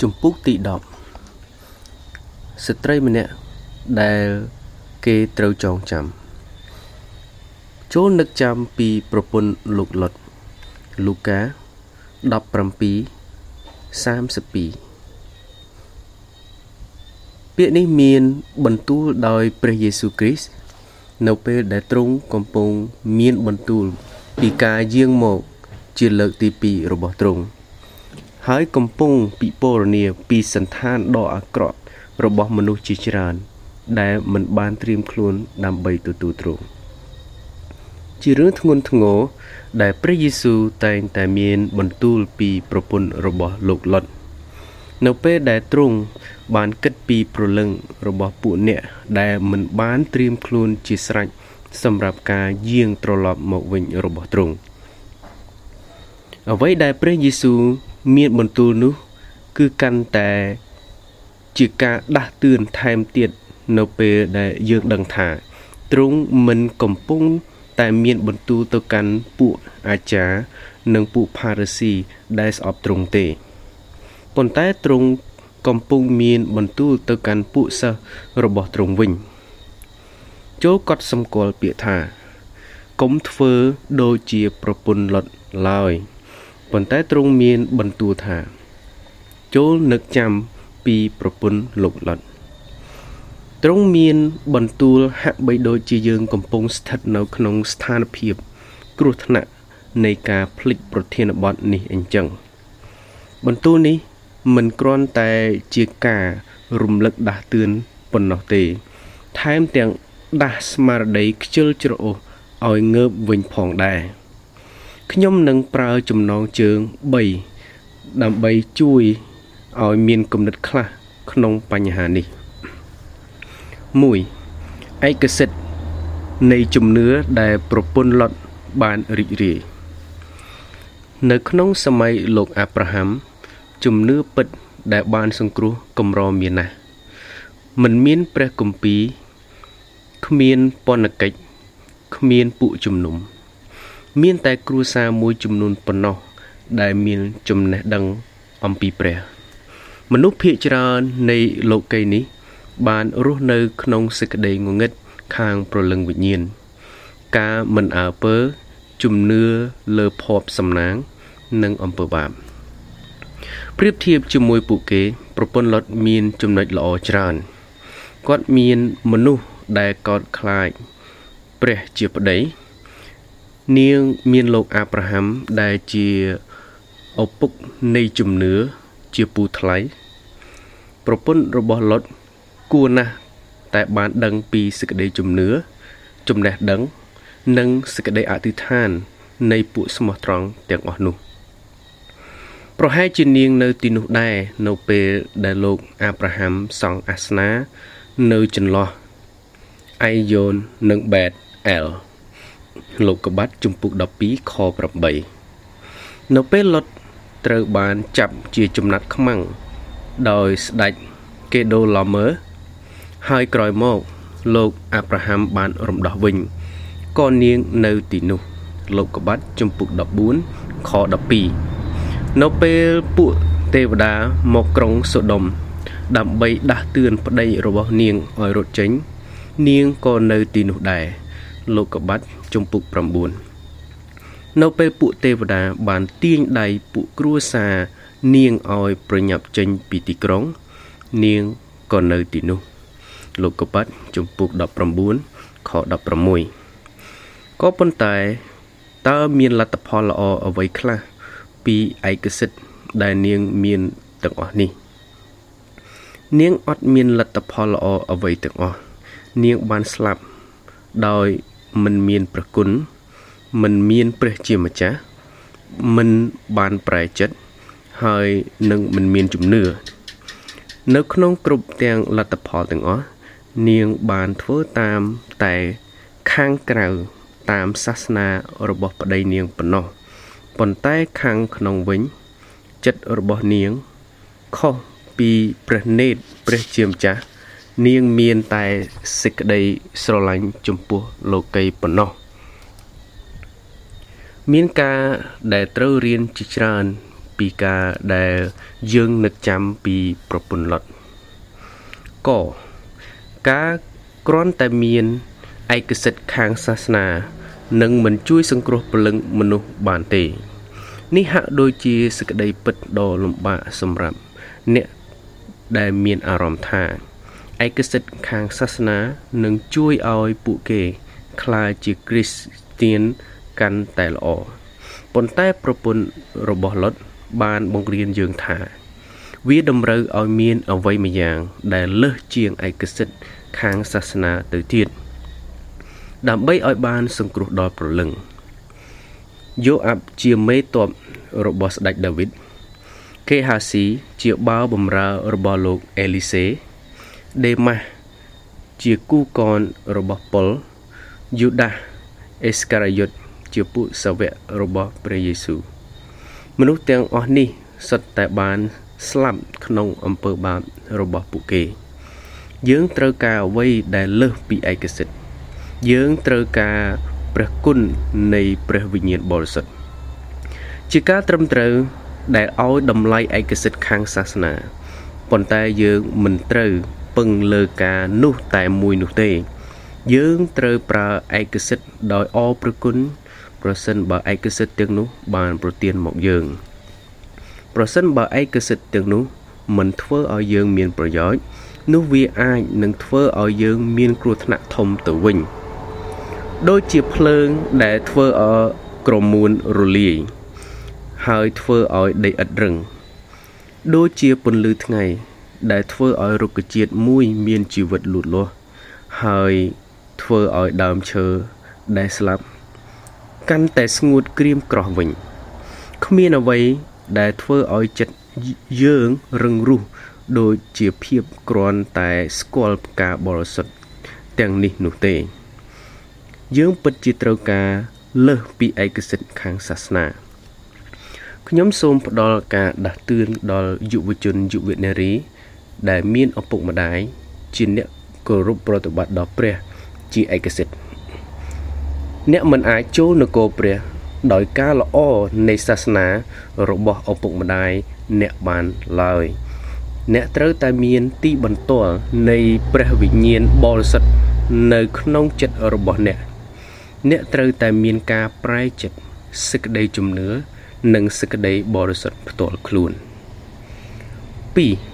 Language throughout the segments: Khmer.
ជំពូកទី10ស្ត្រីម្នាក់ដែលគេត្រូវចងចាំចូលនឹកចាំពីប្រពន្ធលោកលុតលូកា17 32ពាក្យនេះមានបន្ទូលដោយព្រះយេស៊ូវគ្រីស្ទនៅពេលដែលទ្រង់កំពុងមានបន្ទូលពីការយាងមកជាលើកទី2របស់ទ្រង់ ហើយកំពុងពិពណ៌នាពីសន្តានដ៏អាក្រក់របស់មនុស្សជាច្រើន ដែលមិនបានត្រៀមខ្លួនដើម្បីទទួលទ្រង់ជារឿងធ្ងន់ធ្ងរដែលព្រះយេស៊ូវតែងតែមានបន្ទូលពីប្រពន្ធរបស់លោកលុតនៅពេលដែលទ្រង់បានគិតពីប្រលឹងរបស់ពួកអ្នកដែលមិនបានត្រៀមខ្លួនជាស្រេចសម្រាប់ការយាងត្រឡប់មកវិញរបស់ទ្រង់អ្វីដែលព្រះយេស៊ូវ មានបន្ទូលនោះ គឺកាន់តែជាការដាស់តឿនថែមទៀតនៅពេលដែលយើងដឹងថាទ្រង់មិនកំពុងតែមានបន្ទូលទៅកាន់ពួកអាចារ្យនិងពួកផារ៉ាស៊ីដែលស្អប់ទ្រង់ទេប៉ុន្តែទ្រង់កំពុងមានបន្ទូលទៅកាន់ពួកសិស្សរបស់ទ្រង់វិញចូលកត់សម្គាល់ពាក្យថាកុំធ្វើដូចជាប្រពន្ធលុតឡើយ ប៉ុន្តែទ្រង់មានបន្ទូលថា ចូលនឹកចាំពីប្រពន្ធលោកលុតទ្រង់មានបន្ទូលហាក់បីដូចជាយើងកំពុងស្ថិតនៅក្នុងស្ថានភាព គ្រោះថ្នាក់នៃការភ្លេចប្រធានបទនេះអញ្ចឹង បន្ទូលនេះមិនគ្រាន់តែជាការរំលឹកដាស់តឿនប៉ុណ្ណោះទេ ថែមទាំងដាស់ស្មារតីខ្ជិលច្រអូសឲ្យងើបវិញផងដែរ ខ្ញុំនឹងប្រើចំណងជើង3ដើម្បីជួយឲ្យមានគំនិតខ្លះក្នុងបញ្ហានេះ1ឯកសិទ្ធនៃជំនឿដែលប្រពន្ធលុតបានរីករាយនៅក្នុងសម័យលោកអាប់រ៉ាហាំជំនឿពិតដែលបានសង្គ្រោះកម្រមានណាស់មិនមានព្រះគម្ពីរគ្មានពន្ធកិច្ចគ្មានពួកជំនុំ មានតែគ្រួសារមួយចំនួនប៉ុណ្ណោះដែលមានចំណេះដឹងអំពីព្រះ មនុស្សភាគច្រើននៃលោកីនេះ បានរស់នៅក្នុងសេចក្តីងងឹតខាងប្រលឹងវិញ្ញាណការមិនអើពើជំនឿលើភ័ព្វសំណាង និងអំពើបាបប្រៀបធៀបជាមួយពួកគេ ប្រពន្ធលុតមានចំណុចល្អច្រើនគាត់មានមនុស្សដែលកោតខ្លាចព្រះជាប្តី នាងមានលោកអាប់រ៉ាហាំដែលជាឪពុកនៃជំនឿជាពូថ្លៃប្រពន្ធរបស់លុតគួរណាស់តែបានដឹងពីសេចក្តីជំនឿចំណេះដឹង និងសេចក្តីអធិដ្ឋាន នៃពួកស្មោះត្រង់ទាំងអស់នោះ ប្រហែលជានាងនៅទីនោះដែរនៅពេលដែលលោកអាប់រ៉ាហាំសង់អាសនា នៅចន្លោះអៃយ៉ូននិងបេតអែល លោកកបាត់ជំពូក12ខ8នៅពេលលុតត្រូវបានចាប់ជាចំណាត់ខ្មាំងដោយស្ដេចកេដូឡមើហើយក្រោយមកលោកអាប់រ៉ាហាំបានរំដោះវិញក៏នាងនៅទីនោះ លោកកបាត់ជំពូក14ខ12នៅពេលពួកទេវតាមកក្រុងសូដុំដើម្បីដាស់តឿនប្តីរបស់នាងឲ្យរត់ចេញ នាងក៏នៅទីនោះដែរលោកកបាត់ ជំពូក9នៅពេលពួកទេវតាបានទាញដៃពួកគ្រួសារនាងឲ្យប្រញាប់ចេញពីទីក្រុង នាងក៏នៅទីនោះ លោកកបាត់ជំពូក19ខ16ក៏ប៉ុន្តែតើមានលទ្ធផលល្អអ្វីខ្លះពីឯកសិទ្ធដែលនាងមានទាំងអស់នេះ នាងអត់មានលទ្ធផលល្អអ្វីទាំងអស់នាងបានស្លាប់ដោយ មិនមានព្រះគុណមិនមានព្រះជាម្ចាស់មិនបានប្រែចិត្តហើយនឹងមិនមានជំនឿនៅក្នុងគ្រប់ទាំងលទ្ធផលទាំងអស់នាងបានធ្វើតាមតែខាងក្រៅតាមសាសនារបស់ប្តីនាងប៉ុណ្ណោះប៉ុន្តែខាងក្នុងវិញចិត្តរបស់នាងខុសពីព្រះនេតព្រះជាម្ចាស់ នាងមានតែសេចក្តីស្រឡាញ់ចំពោះលោកីប៉ុណ្ណោះមានការដែលត្រូវរៀនជាច្រើនពពីការដែលយើងនឹកចាំពីប្រពន្ធលុតកការគ្រាន់តែមានឯកសិទ្ធិខាងសាសនានឹងមិនជួយសង្គ្រោះពលឹងមនុស្សបានទេ នេះហាក់ដូចជាសក្តីពិតដ៏លំបាកសម្រាប់អ្នកដែលមានអារម្មណ៍ថា ឯកសិទ្ធិខាងសាសនានឹងជួយឲ្យពួកគេក្លាយជាគ្រីស្ទៀនកាន់តែល្អប៉ុន្តែប្រពន្ធរបស់លុតបានបង្រៀនយើងថា វាតម្រូវឲ្យមានអវ័យម្យ៉ាង ដែលលើសជាងឯកសិទ្ធិខាងសាសនាទៅទៀតដើម្បីឲ្យបានសង្គ្រោះដល់ប្រលឹងយូអាប់ជាមេតបរបស់ស្ដេចដាវីតកេហាស៊ីជាបាវបំរើរបស់លោកអេលីសេ ដេម៉ាស់ជាគូកនរបស់ប៉ុលយូដាសអេសការីយ៉ុតជាពួកសាវករបស់ព្រះយេស៊ូវមនុស្សទាំងអស់នេះសុទ្ធតែបានស្លាប់ក្នុងអំពើបាបរបស់ពួកគេ យើងត្រូវការអ្វីដែលលើសពីឯកសិទ្ធិយើងត្រូវការព្រះគុណនៃព្រះវិញ្ញាណបរិសុទ្ធជាការត្រឹមត្រូវដែលឲ្យតម្លៃឯកសិទ្ធិខាងសាសនាប៉ុន្តែយើងមិនត្រូវពឹ ងលើការនោះតែមួយនោះទេ យើងត្រូវប្រើឯកសិទ្ធិដោយអរព្រគុណប្រសិនបើឯកសិទ្ធិទាំងនោះ បានប្រទានមកយើង ប្រសិនបើឯកសិទ្ធិទាំងនោះមិនធ្វើឲ្យយើងមានប្រយោជន៍នោះវាអាចនឹងធ្វើឲ្យយើងមានគ្រោះថ្នាក់ធំទៅវិញដូចជាភ្លើងដែលធ្វើឲ្យក្រមួនរលាយហើយធ្វើឲ្យដីឥដ្ឋរឹងដូចជាពន្លឺថ្ងៃ ដែលធ្វើឲ្យរុក្ខជាតិមួយមានជីវិតលូតលាស់ហើយធ្វើឲ្យដើមឈើដែលស្លាប់កាន់តែស្ងួតក្រៀមក្រោះវិញគ្មានអ្វីដែលធ្វើឲ្យចិត្តយើងរឹងរូសដូចជាភាពគ្រាន់តែស្គាល់ផ្កាបរិសុទ្ធទាំងនេះនោះទេ យើងពិតជាត្រូវការលើសពីឯកសិទ្ធិខាងសាសនាខ្ញុំសូមផ្ដល់ការដាស់តឿនដល់យុវជនយុវនារី ដែលមានឪពុកម្ដាយជាអ្នកគោរពប្រតិបត្តិដល់ព្រះ ជាឯកសិទ្ធិអ្នកមិនអាចចូលនគរព្រះ ដោយការល្អនៃសាសនារបស់ឪពុកម្ដាយអ្នកបានឡើយ អ្នកត្រូវតែមានទីបន្ទាល់នៃព្រះវិញ្ញាណបរិសុទ្ធនៅក្នុងចិត្តរបស់អ្នក អ្នកត្រូវតែមានការប្រែចិត្តសេចក្តីជំនឿនិងសេចក្តីបរិសុទ្ធផ្ទាល់ខ្លួន2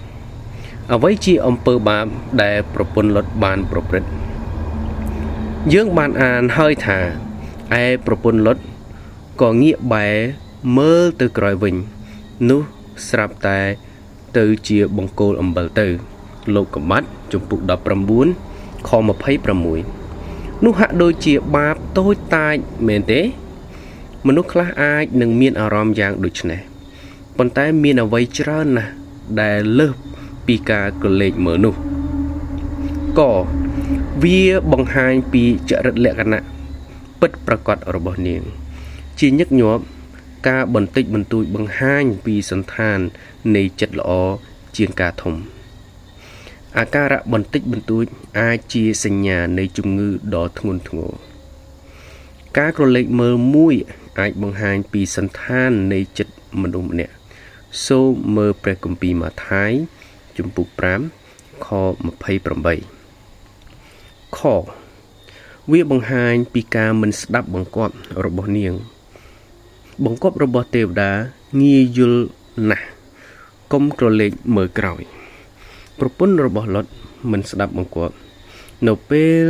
អ្វីជាអំពើបាបដែលប្រពន្ធលុតបានប្រព្រឹត្តយើងបានអានហើយថាឯប្រពន្ធលុតក៏ងាកបែរមើលទៅក្រោយវិញ នោះស្រាប់តែទៅជាបង្គោលអំបិលទៅ លោកកំបាត់ជំពូក19ខ26នោះហាក់ដូចជាបាបតូចតាចមែនទេ មនុស្សខ្លះអាចនឹងមានអារម្មណ៍យ៉ាងដូចនេះប៉ុន្តែមានអ្វីច្រើនណាស់ដែលលើស ពីការកលេចមើលនោះកវាបង្ហាញពីចរិតលក្ខណៈពិតប្រាកដរបស់នាង ជាញឹកញាប់ការបន្តិចបន្តួចបង្ហាញពីសន្តាននៃចិត្តល្អជាងការធំអាការៈបន្តិចបន្តួចអាចជាសញ្ញានៃជំងឺដ៏ធ្ងន់ធ្ងរការក្រឡេកមើលមួយអាចបង្ហាញពីសន្តាននៃចិត្តមនុស្សម្នាក់សូមមើលព្រះគម្ពីរម៉ាថាយ ជំពូក5ខ28ខវាបង្ហាញពីការមិនស្ដាប់បង្គាប់របស់នាង បង្គាប់របស់ទេវតាងាយយល់ណាស់កុំក្រឡេកមើលក្រោយ ប្រពន្ធរបស់លុតមិនស្ដាប់បង្គាប់ នៅពេល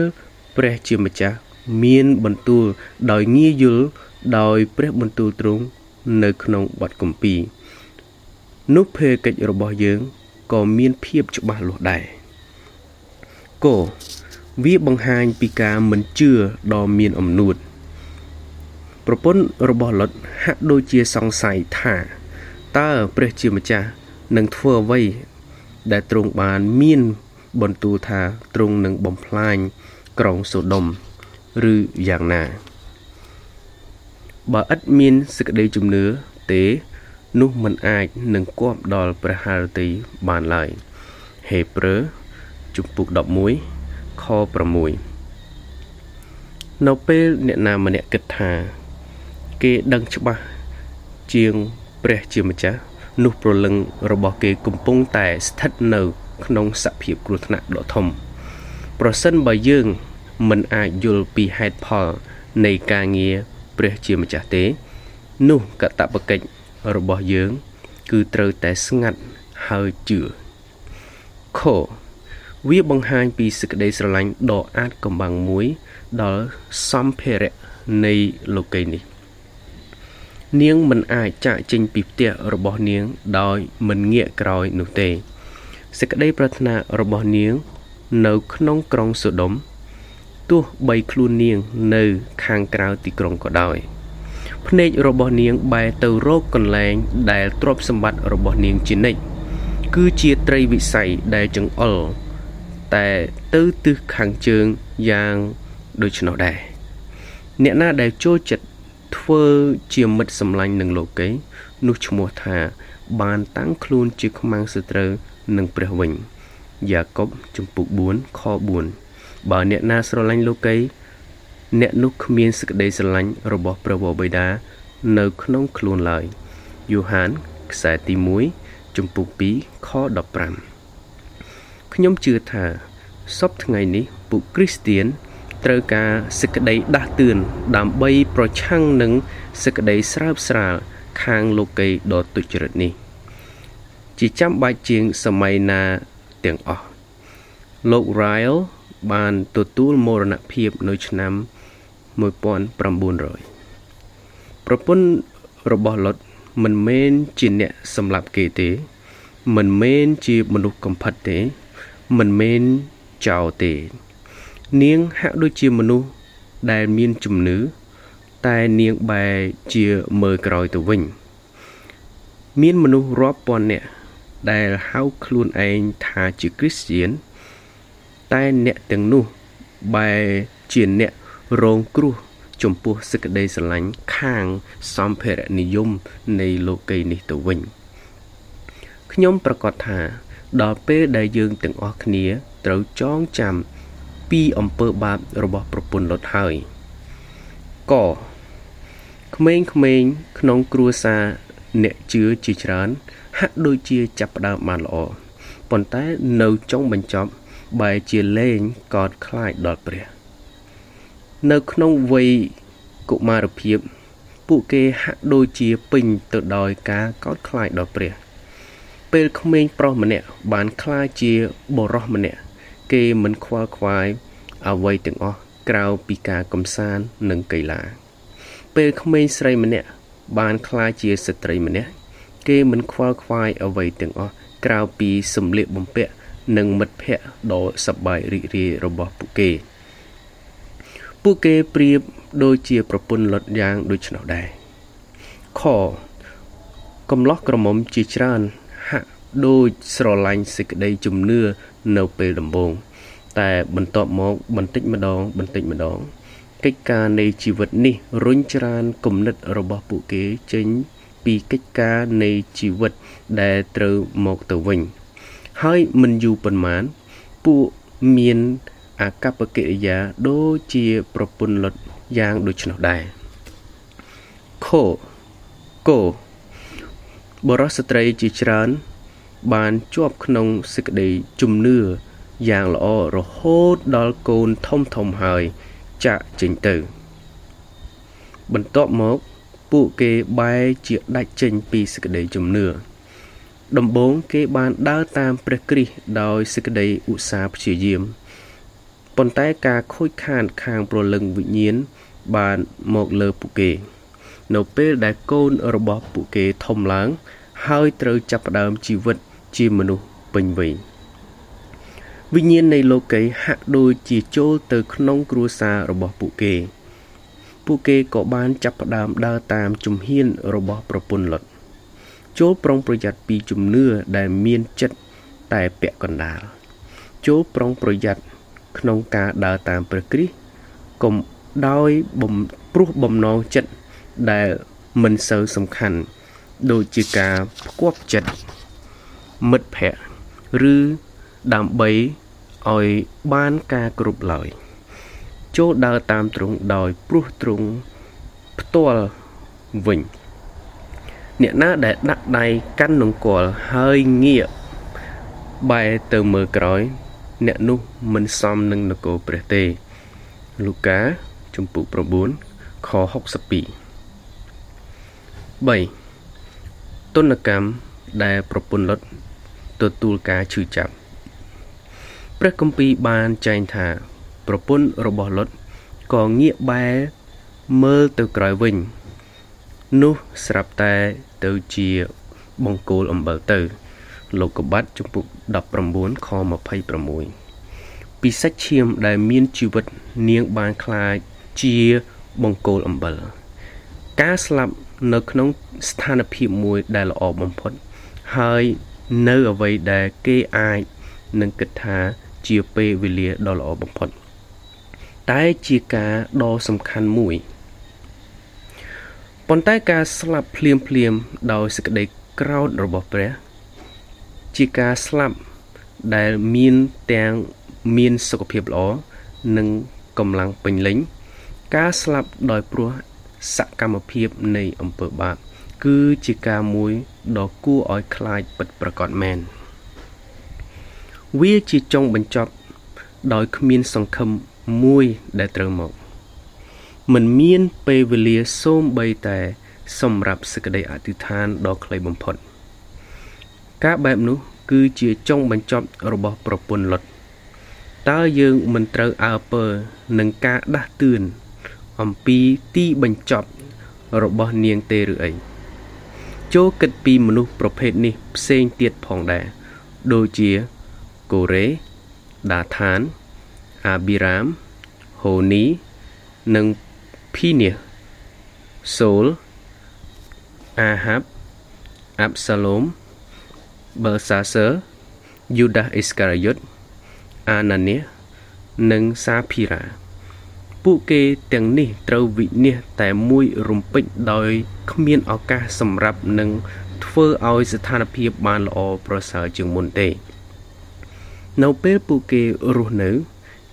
ព្រះជាម្ចាស់មានបន្ទូលដោយងាយយល់ដោយព្រះបន្ទូលទ្រង់នៅក្នុងបទគម្ពីរនោះភេកិច្ចរបស់យើង ក៏មានភាពច្បាស់លាស់ដែរកវាបង្ហាញពីការមិនជឿដ៏មានអំនួតប្រពន្ធរបស់លុតហាក់ដូចជាសង្ស័យថាតើព្រះជាម្ចាស់នឹងធ្វើអ្វីដែលទ្រង់បានមានបន្ទូលថាទ្រង់នឹងបំផ្លាញក្រុងសូដុំឬយ៉ាងណាបើឥតមានសេចក្តីជំនឿទេ នោះមិនអាចនឹងគប់ដល់ព្រះハរតីបានឡើយហេព្រើរជំពូក11ខ6នៅពេលអ្នកណាម្នាក់គិតថា គេដឹងច្បាស់ជាងព្រះជាម្ចាស់នោះប្រលឹងរបស់គេកំពុងតែស្ថិតនៅ ក្នុងសភាពគ្រោះថ្នាក់ដ៏ធំ ប្រសិនបើយើង មិនអាចយល់ពីហេតុផលនៃការងារព្រះជាម្ចាស់ទេ នោះកតបកិច្ច របស់យើង គឺត្រូវតែស្ងាត់ហើយជឿខវាបង្ហាញពីសេចក្តីស្រឡាញ់ដ៏អាចកំបាំងមួយ ដល់សម្ភារៈនៃលោកីនេះ នាងមិនអាចចាកចេញពីផ្ទះរបស់នាង ដោយមិនងាកក្រោយនោះទេសេចក្តីប្រាថ្នារបស់នាង នៅក្នុងក្រុងសូដុំទោះបីខ្លួននាងនៅខាងក្រៅទីក្រុងក៏ដោយ ភ្នែករបស់នាងបែរទៅរកកន្លែងដែលទ្រព្យសម្បត្តិរបស់នាងជានិច្ចគឺជាត្រីវិស័យដែលចង្អុលតែទៅទិសខាងជើងយ៉ាងដូច្នោះដែរអ្នកណាដែលចូលចិត្តធ្វើជាមិត្តសម្លាញ់នឹងលោកីនោះឈ្មោះថា បានតាំងខ្លួនជាខ្មាំងសត្រូវនឹងព្រះវិញយ៉ាកុបជំពូក4ខ4បើអ្នកណាស្រឡាញ់លោកី អ្នកនោះគ្មានសេចក្តីស្រឡាញ់របស់ព្រះវរបិតានៅក្នុងខ្លួនឡើយយូហានខ្សែទី1ជំពូក2ខ15ខ្ញុំជឿថាសពថ្ងៃនេះពួកគ្រីស្ទៀនត្រូវការសេចក្តីដាស់តឿនដើម្បីប្រឆាំងនឹងសេចក្តីស្រើបស្រាលខាងលោកីដ៏ទុច្ចរិតនេះ ជាចាំបាច់ជាងសម័យណាទាំងអស់លោក Ryle បានទទួលមរណភាពនៅឆ្នាំ1900 ប្រពន្ធរបស់លុតមិនមែនជាអ្នកសម្លាប់គេទេ មិនមែនជាមនុស្សកំផិតទេ មិនមែនចោលទេ នាងហាក់ដូចជាមនុស្សដែលមានជំនឿតែនាងបែរជាមើលក្រោយទៅវិញ មានមនុស្សរាប់ពាន់នាក់ដែលហៅខ្លួនឯងថាជាគ្រីស្ទៀនតែអ្នកទាំងនោះបែរជាអ្នក រងគ្រោះចំពោះសេចក្តីស្រឡាញ់ខាងសម្ភារៈនិយមនៃលោកីនេះទៅវិញខ្ញុំប្រកាសថា ដល់ពេលដែលយើងទាំងអស់គ្នាត្រូវចងចាំពីអំពើបាបរបស់ប្រពន្ធលុតហើយកក្មេងៗក្នុងគ្រួសារអ្នកជឿជាច្រើន ហាក់ដូចជាចាប់ផ្ដើមបានល្អប៉ុន្តែនៅចុងបញ្ចប់បែរជាលែងកោតខ្លាចដល់ព្រះ នៅក្នុងវ័យកុមារភាព ពួកគេហាក់ដូចជាពេញទៅដោយការកោតខ្លាចដល់ព្រះ ពេលក្មេងប្រុសម្នាក់បានខ្លាចជាបរោះម្នាក់គេមិនខ្វល់ខ្វាយអ្វីទាំងអស់ក្រៅពីការកំសាន្តនិងកីឡា ពេលក្មេងស្រីម្នាក់បានក្លាយជាស្ត្រីម្នាក់គេមិនខ្វល់ខ្វាយអ្វីទាំងអស់ក្រៅពីសម្លៀកបំពាក់និងមិត្តភ័ក្តិដ៏សប្បាយរីករាយរបស់ពួកគេ ពួកគេប្រៀបដូចជាប្រពន្ធលុតយ៉ាងដូចនោះដែរខកំឡោះក្រមុំជាច្រើនហាក់ដូចស្រឡាញ់សេចក្តីជំនឿនៅពេលដំបូងតែបន្ទាប់មកបន្តិចម្ដងបន្តិចម្ដងកិច្ចការនៃជីវិតនេះរុញច្រានគំនិតរបស់ពួកគេចេញពីកិច្ចការនៃជីវិតដែលត្រូវមកទៅវិញ ហើយមិនយូរប៉ុន្មានពួកមាន អាកប្បកិរិយាដូចជាប្រពន្ធលុតយ៉ាងដូចនោះដែរខកោបរិសុស្ត្រីជាច្រើន បានជាប់ក្នុងសេចក្តីជំនឿយ៉ាងល្អរហូតដល់កូនធំធំហើយចាក់ចេញទៅ បន្ទាប់មកពួកគេបែរជាដាច់ចេញពីសេចក្តីជំនឿដំបូងគេបានដើរតាមព្រះគ្រីស្ទដោយសេចក្តីឧស្សាហ៍ព្យាយាម ប៉ុន្តែការខូចខាតខាងព្រលឹងវិញ្ញាណបានមកលើពួកគេ នៅពេលដែលកូនរបស់ពួកគេធំឡើង ហើយត្រូវចាប់ផ្ដើមជីវិតជាមនុស្សពេញវ័យវិញ្ញាណនៃលោកីហាក់ដូចជាចូលទៅក្នុងគ្រួសាររបស់ពួកគេ ពួកគេក៏បានចាប់ផ្ដើមដើរតាមជំហានរបស់ប្រពន្ធលុតចូលប្រុងប្រយ័ត្នពីជំនឿដែលមានចិត្តតែពាក់កណ្ដាលចូលប្រុងប្រយ័ត្ន ក្នុងការដើរតាមព្រះគ្រីស្ទកុំដោយបំព្រោះបំណងចិត្តដែលមិនសូវសំខាន់ដូចជាការផ្គប់ចិត្តមិត្តភ័ក្តិឬដើម្បីឲ្យបានការគ្រប់ឡើយចូលដើរតាមទ្រង់ដោយព្រោះទ្រង់ផ្ទាល់វិញអ្នកណាដែលដាក់ដៃកាន់នង្គ័លហើយងាកបែរទៅមើលក្រោយ អ្នកនោះមិនសមនឹងនគរព្រះទេលូកាជំពូក9ខ62 3ទុនកម្មដែលប្រពន្ធលុតទទួលការឈឺចាប់ព្រះគម្ពីរបានចែងថា ប្រពន្ធរបស់លុតក៏ងាកបែរមើលទៅក្រោយវិញ នោះស្រាប់តែទៅជាបង្គោលអំបិលទៅ លោកកបាត់ចំពុក19ខ26ពីសាច់ឈាមដែលមានជីវិតនាងបានខ្លាចជាបង្គោលអំបិលការស្លាប់នៅក្នុងស្ថានភាពមួយដែលល្អបំផុត ហើយនៅអ្វីដែលគេអាចនឹងគិតថាជាពេលវេលាដ៏ល្អបំផុត តែជាការដ៏សំខាន់មួយប៉ុន្តែការស្លាប់ភ្លាមភ្លាមដោយសេចក្តីក្រោធរបស់ព្រះ ជាការស្លាប់ដែលមានទាំងមានសុខភាពល្អនិងកម្លាំងពេញលេញការស្លាប់ដោយព្រោះសកម្មភាពនៃអំពើបាប គឺជាការមួយដ៏គួរឲ្យខ្លាចពិតប្រាកដមែនវាជាចុងបញ្ចប់ដោយគ្មានសង្ឃឹមមួយដែលត្រូវមកមិនមានពេលវេលាសូម្បីតែ សម្រាប់សេចក្តីអធិដ្ឋានដ៏ខ្លីបំផុត ការបែបនោះគឺជាចុងបញ្ចប់របស់ប្រពន្ធលុតតើយើងមិនត្រូវអើពើនឹងការដាស់តឿនអំពីទីបញ្ចប់របស់នាងទេឬអីចូលគិតពីមនុស្សប្រភេទនេះផ្សេងទៀតផងដែរដូចជាកូរ៉េដាថាន អាប៊ីរ៉ាមហូនី និងភីនីសូលអាហាប់អាប់សាឡូម បឺសាសឺយូដាសអ៊ីស្ការីយុតអាណានីនិងសាភីរ៉ាពួកគេទាំងនេះត្រូវវិនិច្ឆ័យតែមួយរំពេចដោយគ្មានឱកាសសម្រាប់នឹងធ្វើឲ្យស្ថានភាពបានល្អប្រសើរជាងមុនទេនៅពេលពួកគេរស់នៅ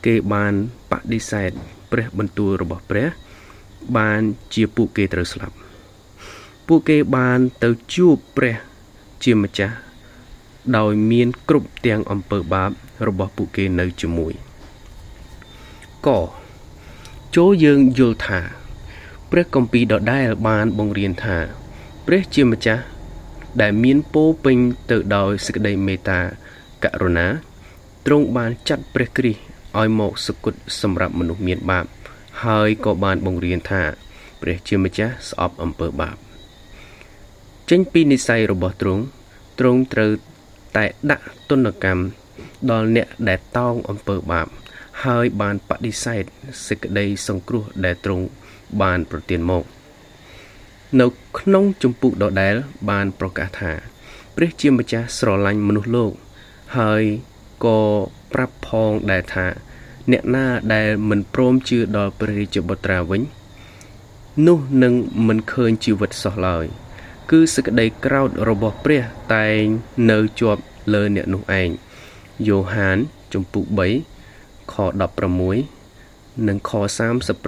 គេបានបដិសេធព្រះបន្ទូលរបស់ព្រះ បានជាពួកគេត្រូវស្លាប់ ពួកគេបានទៅជួបព្រះជាម្ចាស់ ដោយមានគ្រប់ទាំងអំពើបាបរបស់ពួកគេនៅជាមួយកចូលយើងយល់ថា ព្រះគម្ពីរដដែលបានបង្រៀនថា ព្រះជាម្ចាស់ដែលមានពោពេញទៅដោយសេចក្តីមេត្តាករុណាទ្រង់បានចាត់ព្រះគ្រីស្ទឲ្យមកសគត់សម្រាប់មនុស្សមានបាប ហើយក៏បានបង្រៀនថា ព្រះជាម្ចាស់ស្អប់អំពើបាបចេញពីនិស័យរបស់ទ្រង់ទ្រង់ត្រូវ តែដាក់ទណ្ឌកម្មដល់អ្នកដែលតោងអំពើបាប ហើយបានបដិសេធសេចក្តីសង្គ្រោះដែលទ្រង់បានប្រទានមក នៅក្នុងចម្ពោះដដែលបានប្រកាសថា ព្រះជាម្ចាស់ស្រឡាញ់មនុស្សលោក ហើយក៏ប្រាប់ផងដែរថា អ្នកណាដែលមិនព្រមជឿដល់ព្រះរាជបុត្រាវិញ នោះនឹងមិនឃើញជីវិតសោះឡើយ គឺសេចក្តីក្រោធរបស់ព្រះតែងនៅជាប់លើអ្នកនោះឯងយ៉ូហានជំពូក3ខ16និងខ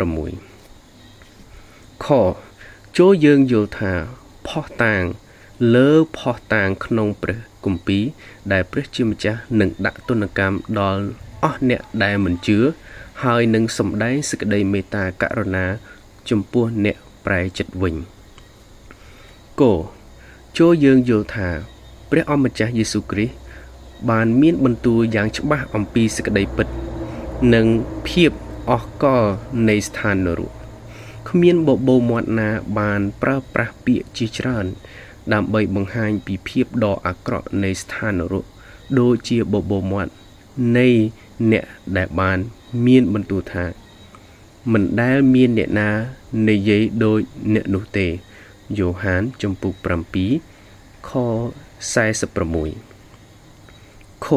36ខចូលយើងយល់ថាផោះតាង លើផោះតាងក្នុងព្រះគម្ពីរដែលព្រះជាម្ចាស់នឹងដាក់ទណ្ឌកម្មដល់អស់អ្នកដែលមិនជឿហើយនឹងសម្ដែងសេចក្តីមេត្តាករុណា ចំពោះអ្នកប្រែចិត្តវិញ គោចូលយើងយល់ថាព្រះអម្ចាស់យេស៊ូវគ្រីស្ទបានមានបន្ទូលយ៉ាងច្បាស់អំពីសេចក្តីពិត និងភាពអស់កលនៃស្ថាននរកគ្មានបបោមាត់ណាបានប្រើប្រាស់ពាក្យជាច្រើន ដើម្បីបង្ហាញពីភាពដ៏អាក្រក់នៃស្ថាននរកដូចជាបបោមាត់នៃអ្នកដែលបានមានបន្ទូលថាមិនដែលមានអ្នកណានិយាយដូចអ្នកនោះទេ យ៉ូហានចំពុក7ខ46ខ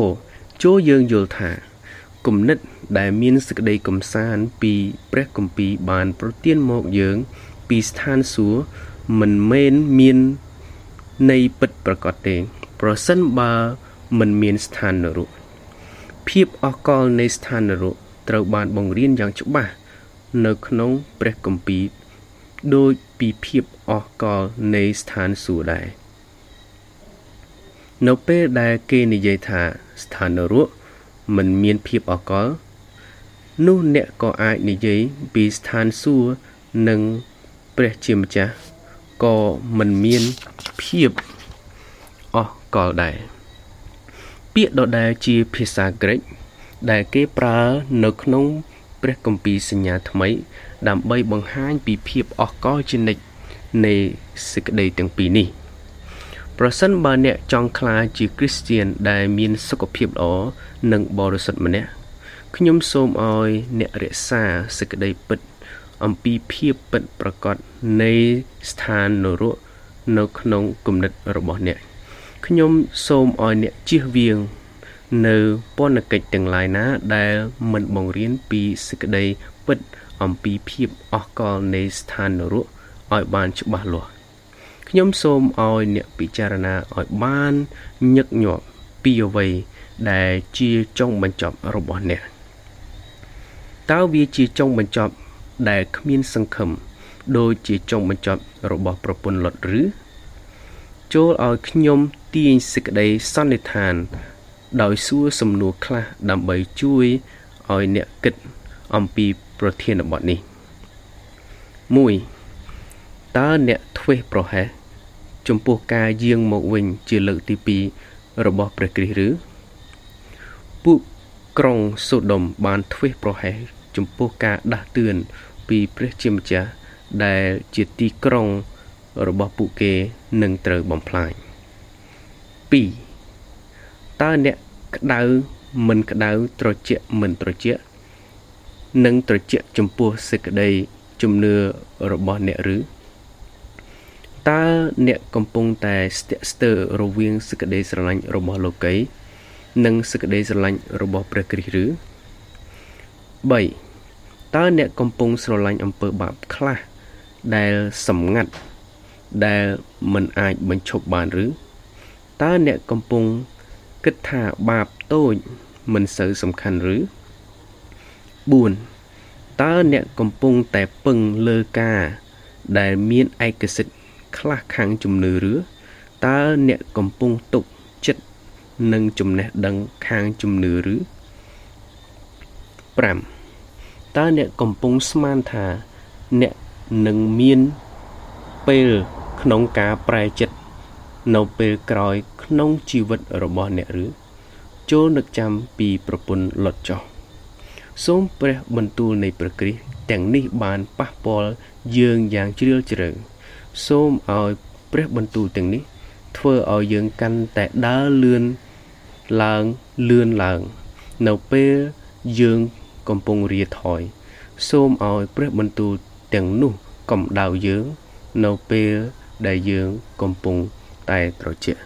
ចូលយើងយល់ថាគំនិតដែលមានសេចក្តីកំសាន្តពីព្រះគម្ពីរបានប្រទានមកយើង ពីស្ថានសួគ៌មិនមែនមាននៃពិតប្រកបទេ ប្រសិនបើមិនមានស្ថាននរកភាពអស់កលនៃស្ថាននរកត្រូវបានបង្រៀនយ៉ាងច្បាស់នៅក្នុងព្រះគម្ពីរ ដូចពីភាពអស់កលនៃស្ថានសួគ៌ដែរនៅពេលដែលគេនិយាយថាស្ថាននរកមិនមានភាពអកល នោះអ្នកក៏អាចនិយាយពីស្ថានសួគ៌និងព្រះជាម្ចាស់ក៏មិនមានភាពអស់កលដែរពាក្យដដែលជាភាសាក្រិកដែលគេប្រើនៅក្នុង ព្រះគម្ពីរសញ្ញាថ្មី ដើម្បីបង្ហាញពីភាពអស់កលជានិច្ចនៃសេចក្តីទាំងពីរនេះប្រសិនបើអ្នកចង់ក្លាយជាគ្រីស្ទៀនដែលមានសុខភាពល្អនិងបរិសុទ្ធម្នាក់ខ្ញុំសូមឲ្យអ្នករក្សាសេចក្តីពិត អំពីភាពពិតប្រកបនៃស្ថាននរកនៅក្នុងគំនិតរបស់អ្នកខ្ញុំសូមឲ្យអ្នកជៀសវាង នៅពន្ធកិច្ចទាំងឡាយណា ដែលមិនបង្រៀនពីសេចក្តីពិតអំពីភាពអស់កលនៃស្ថាននរកឲ្យបានច្បាស់លាស់ខ្ញុំសូមឲ្យអ្នកពិចារណាឲ្យបានញឹកញាប់ពីអ្វីដែលជាចុងបញ្ចប់របស់អ្នកតើវាជាចុងបញ្ចប់ដែលគ្មានសង្ឃឹមដូចជាចុងបញ្ចប់របស់ប្រពន្ធលុតឬចូលឲ្យខ្ញុំទាញសេចក្តីសន្និដ្ឋាន ដោយសួរសំណួរខ្លះដើម្បីជួយឲ្យអ្នកគិតអំពីប្រធានបទនេះ1តើអ្នកធ្វេសប្រហែសចំពោះការយាងមកវិញជាលើកទី2របស់ព្រះគ្រីស្ទឬពួកក្រុងសូដុំបានធ្វេសប្រហែសចំពោះការដាស់តឿនពីព្រះជាម្ចាស់ដែលជាទីក្រុងរបស់ពួកគេនឹងត្រូវបំផ្លាញ2 តើអ្នកក្តៅមិនក្តៅត្រជាក់មិនត្រជាក់នឹងត្រជាក់ចំពោះសេចក្តីជំនឿរបស់អ្នកឬតើអ្នកកំពុងតែស្ទាក់ស្ទើររវាងសេចក្តីស្រឡាញ់របស់លោកី និងសេចក្តីស្រឡាញ់របស់ព្រះគ្រីស្ទឬ3តើអ្នកកំពុងស្រឡាញ់អំពើបាបខ្លះដែលសម្ងាត់ដែលមិនអាចបញ្ឈប់បានឬតើអ្នកកំពុង គិតថាបាបតូចមិនសូវសំខាន់ឬ4តើអ្នកកំពុងតែពឹងលើការ ដែលមានឯកសិទ្ធិខ្លះខាងជំនឿឬតើអ្នកកំពុងទុកចិត្តនឹងចំណេះដឹងខាងជំនឿឬ5តើអ្នកកំពុងស្មានថា អ្នកនឹងមានពេលក្នុងការប្រែចិត្ត នៅពេលក្រោយក្នុងជីវិតរបស់អ្នកឬចូលនឹកចាំពីប្រពន្ធលុតចោះសូមព្រះបន្ទូលនៃព្រះគ្រីស្ទទាំងនេះបានប៉ះពាល់យើងយ៉ាងជ្រាលជ្រៅសូមឲ្យព្រះបន្ទូលទាំងនេះ ធ្វើឲ្យយើងកាន់តែដើរលឿនឡើងលឿនឡើង នៅពេលយើងកំពុងរាថយសូមឲ្យព្រះបន្ទូលទាំងនោះកំដៅយើង នៅពេលដែលយើងកំពុង តែត្រជាក់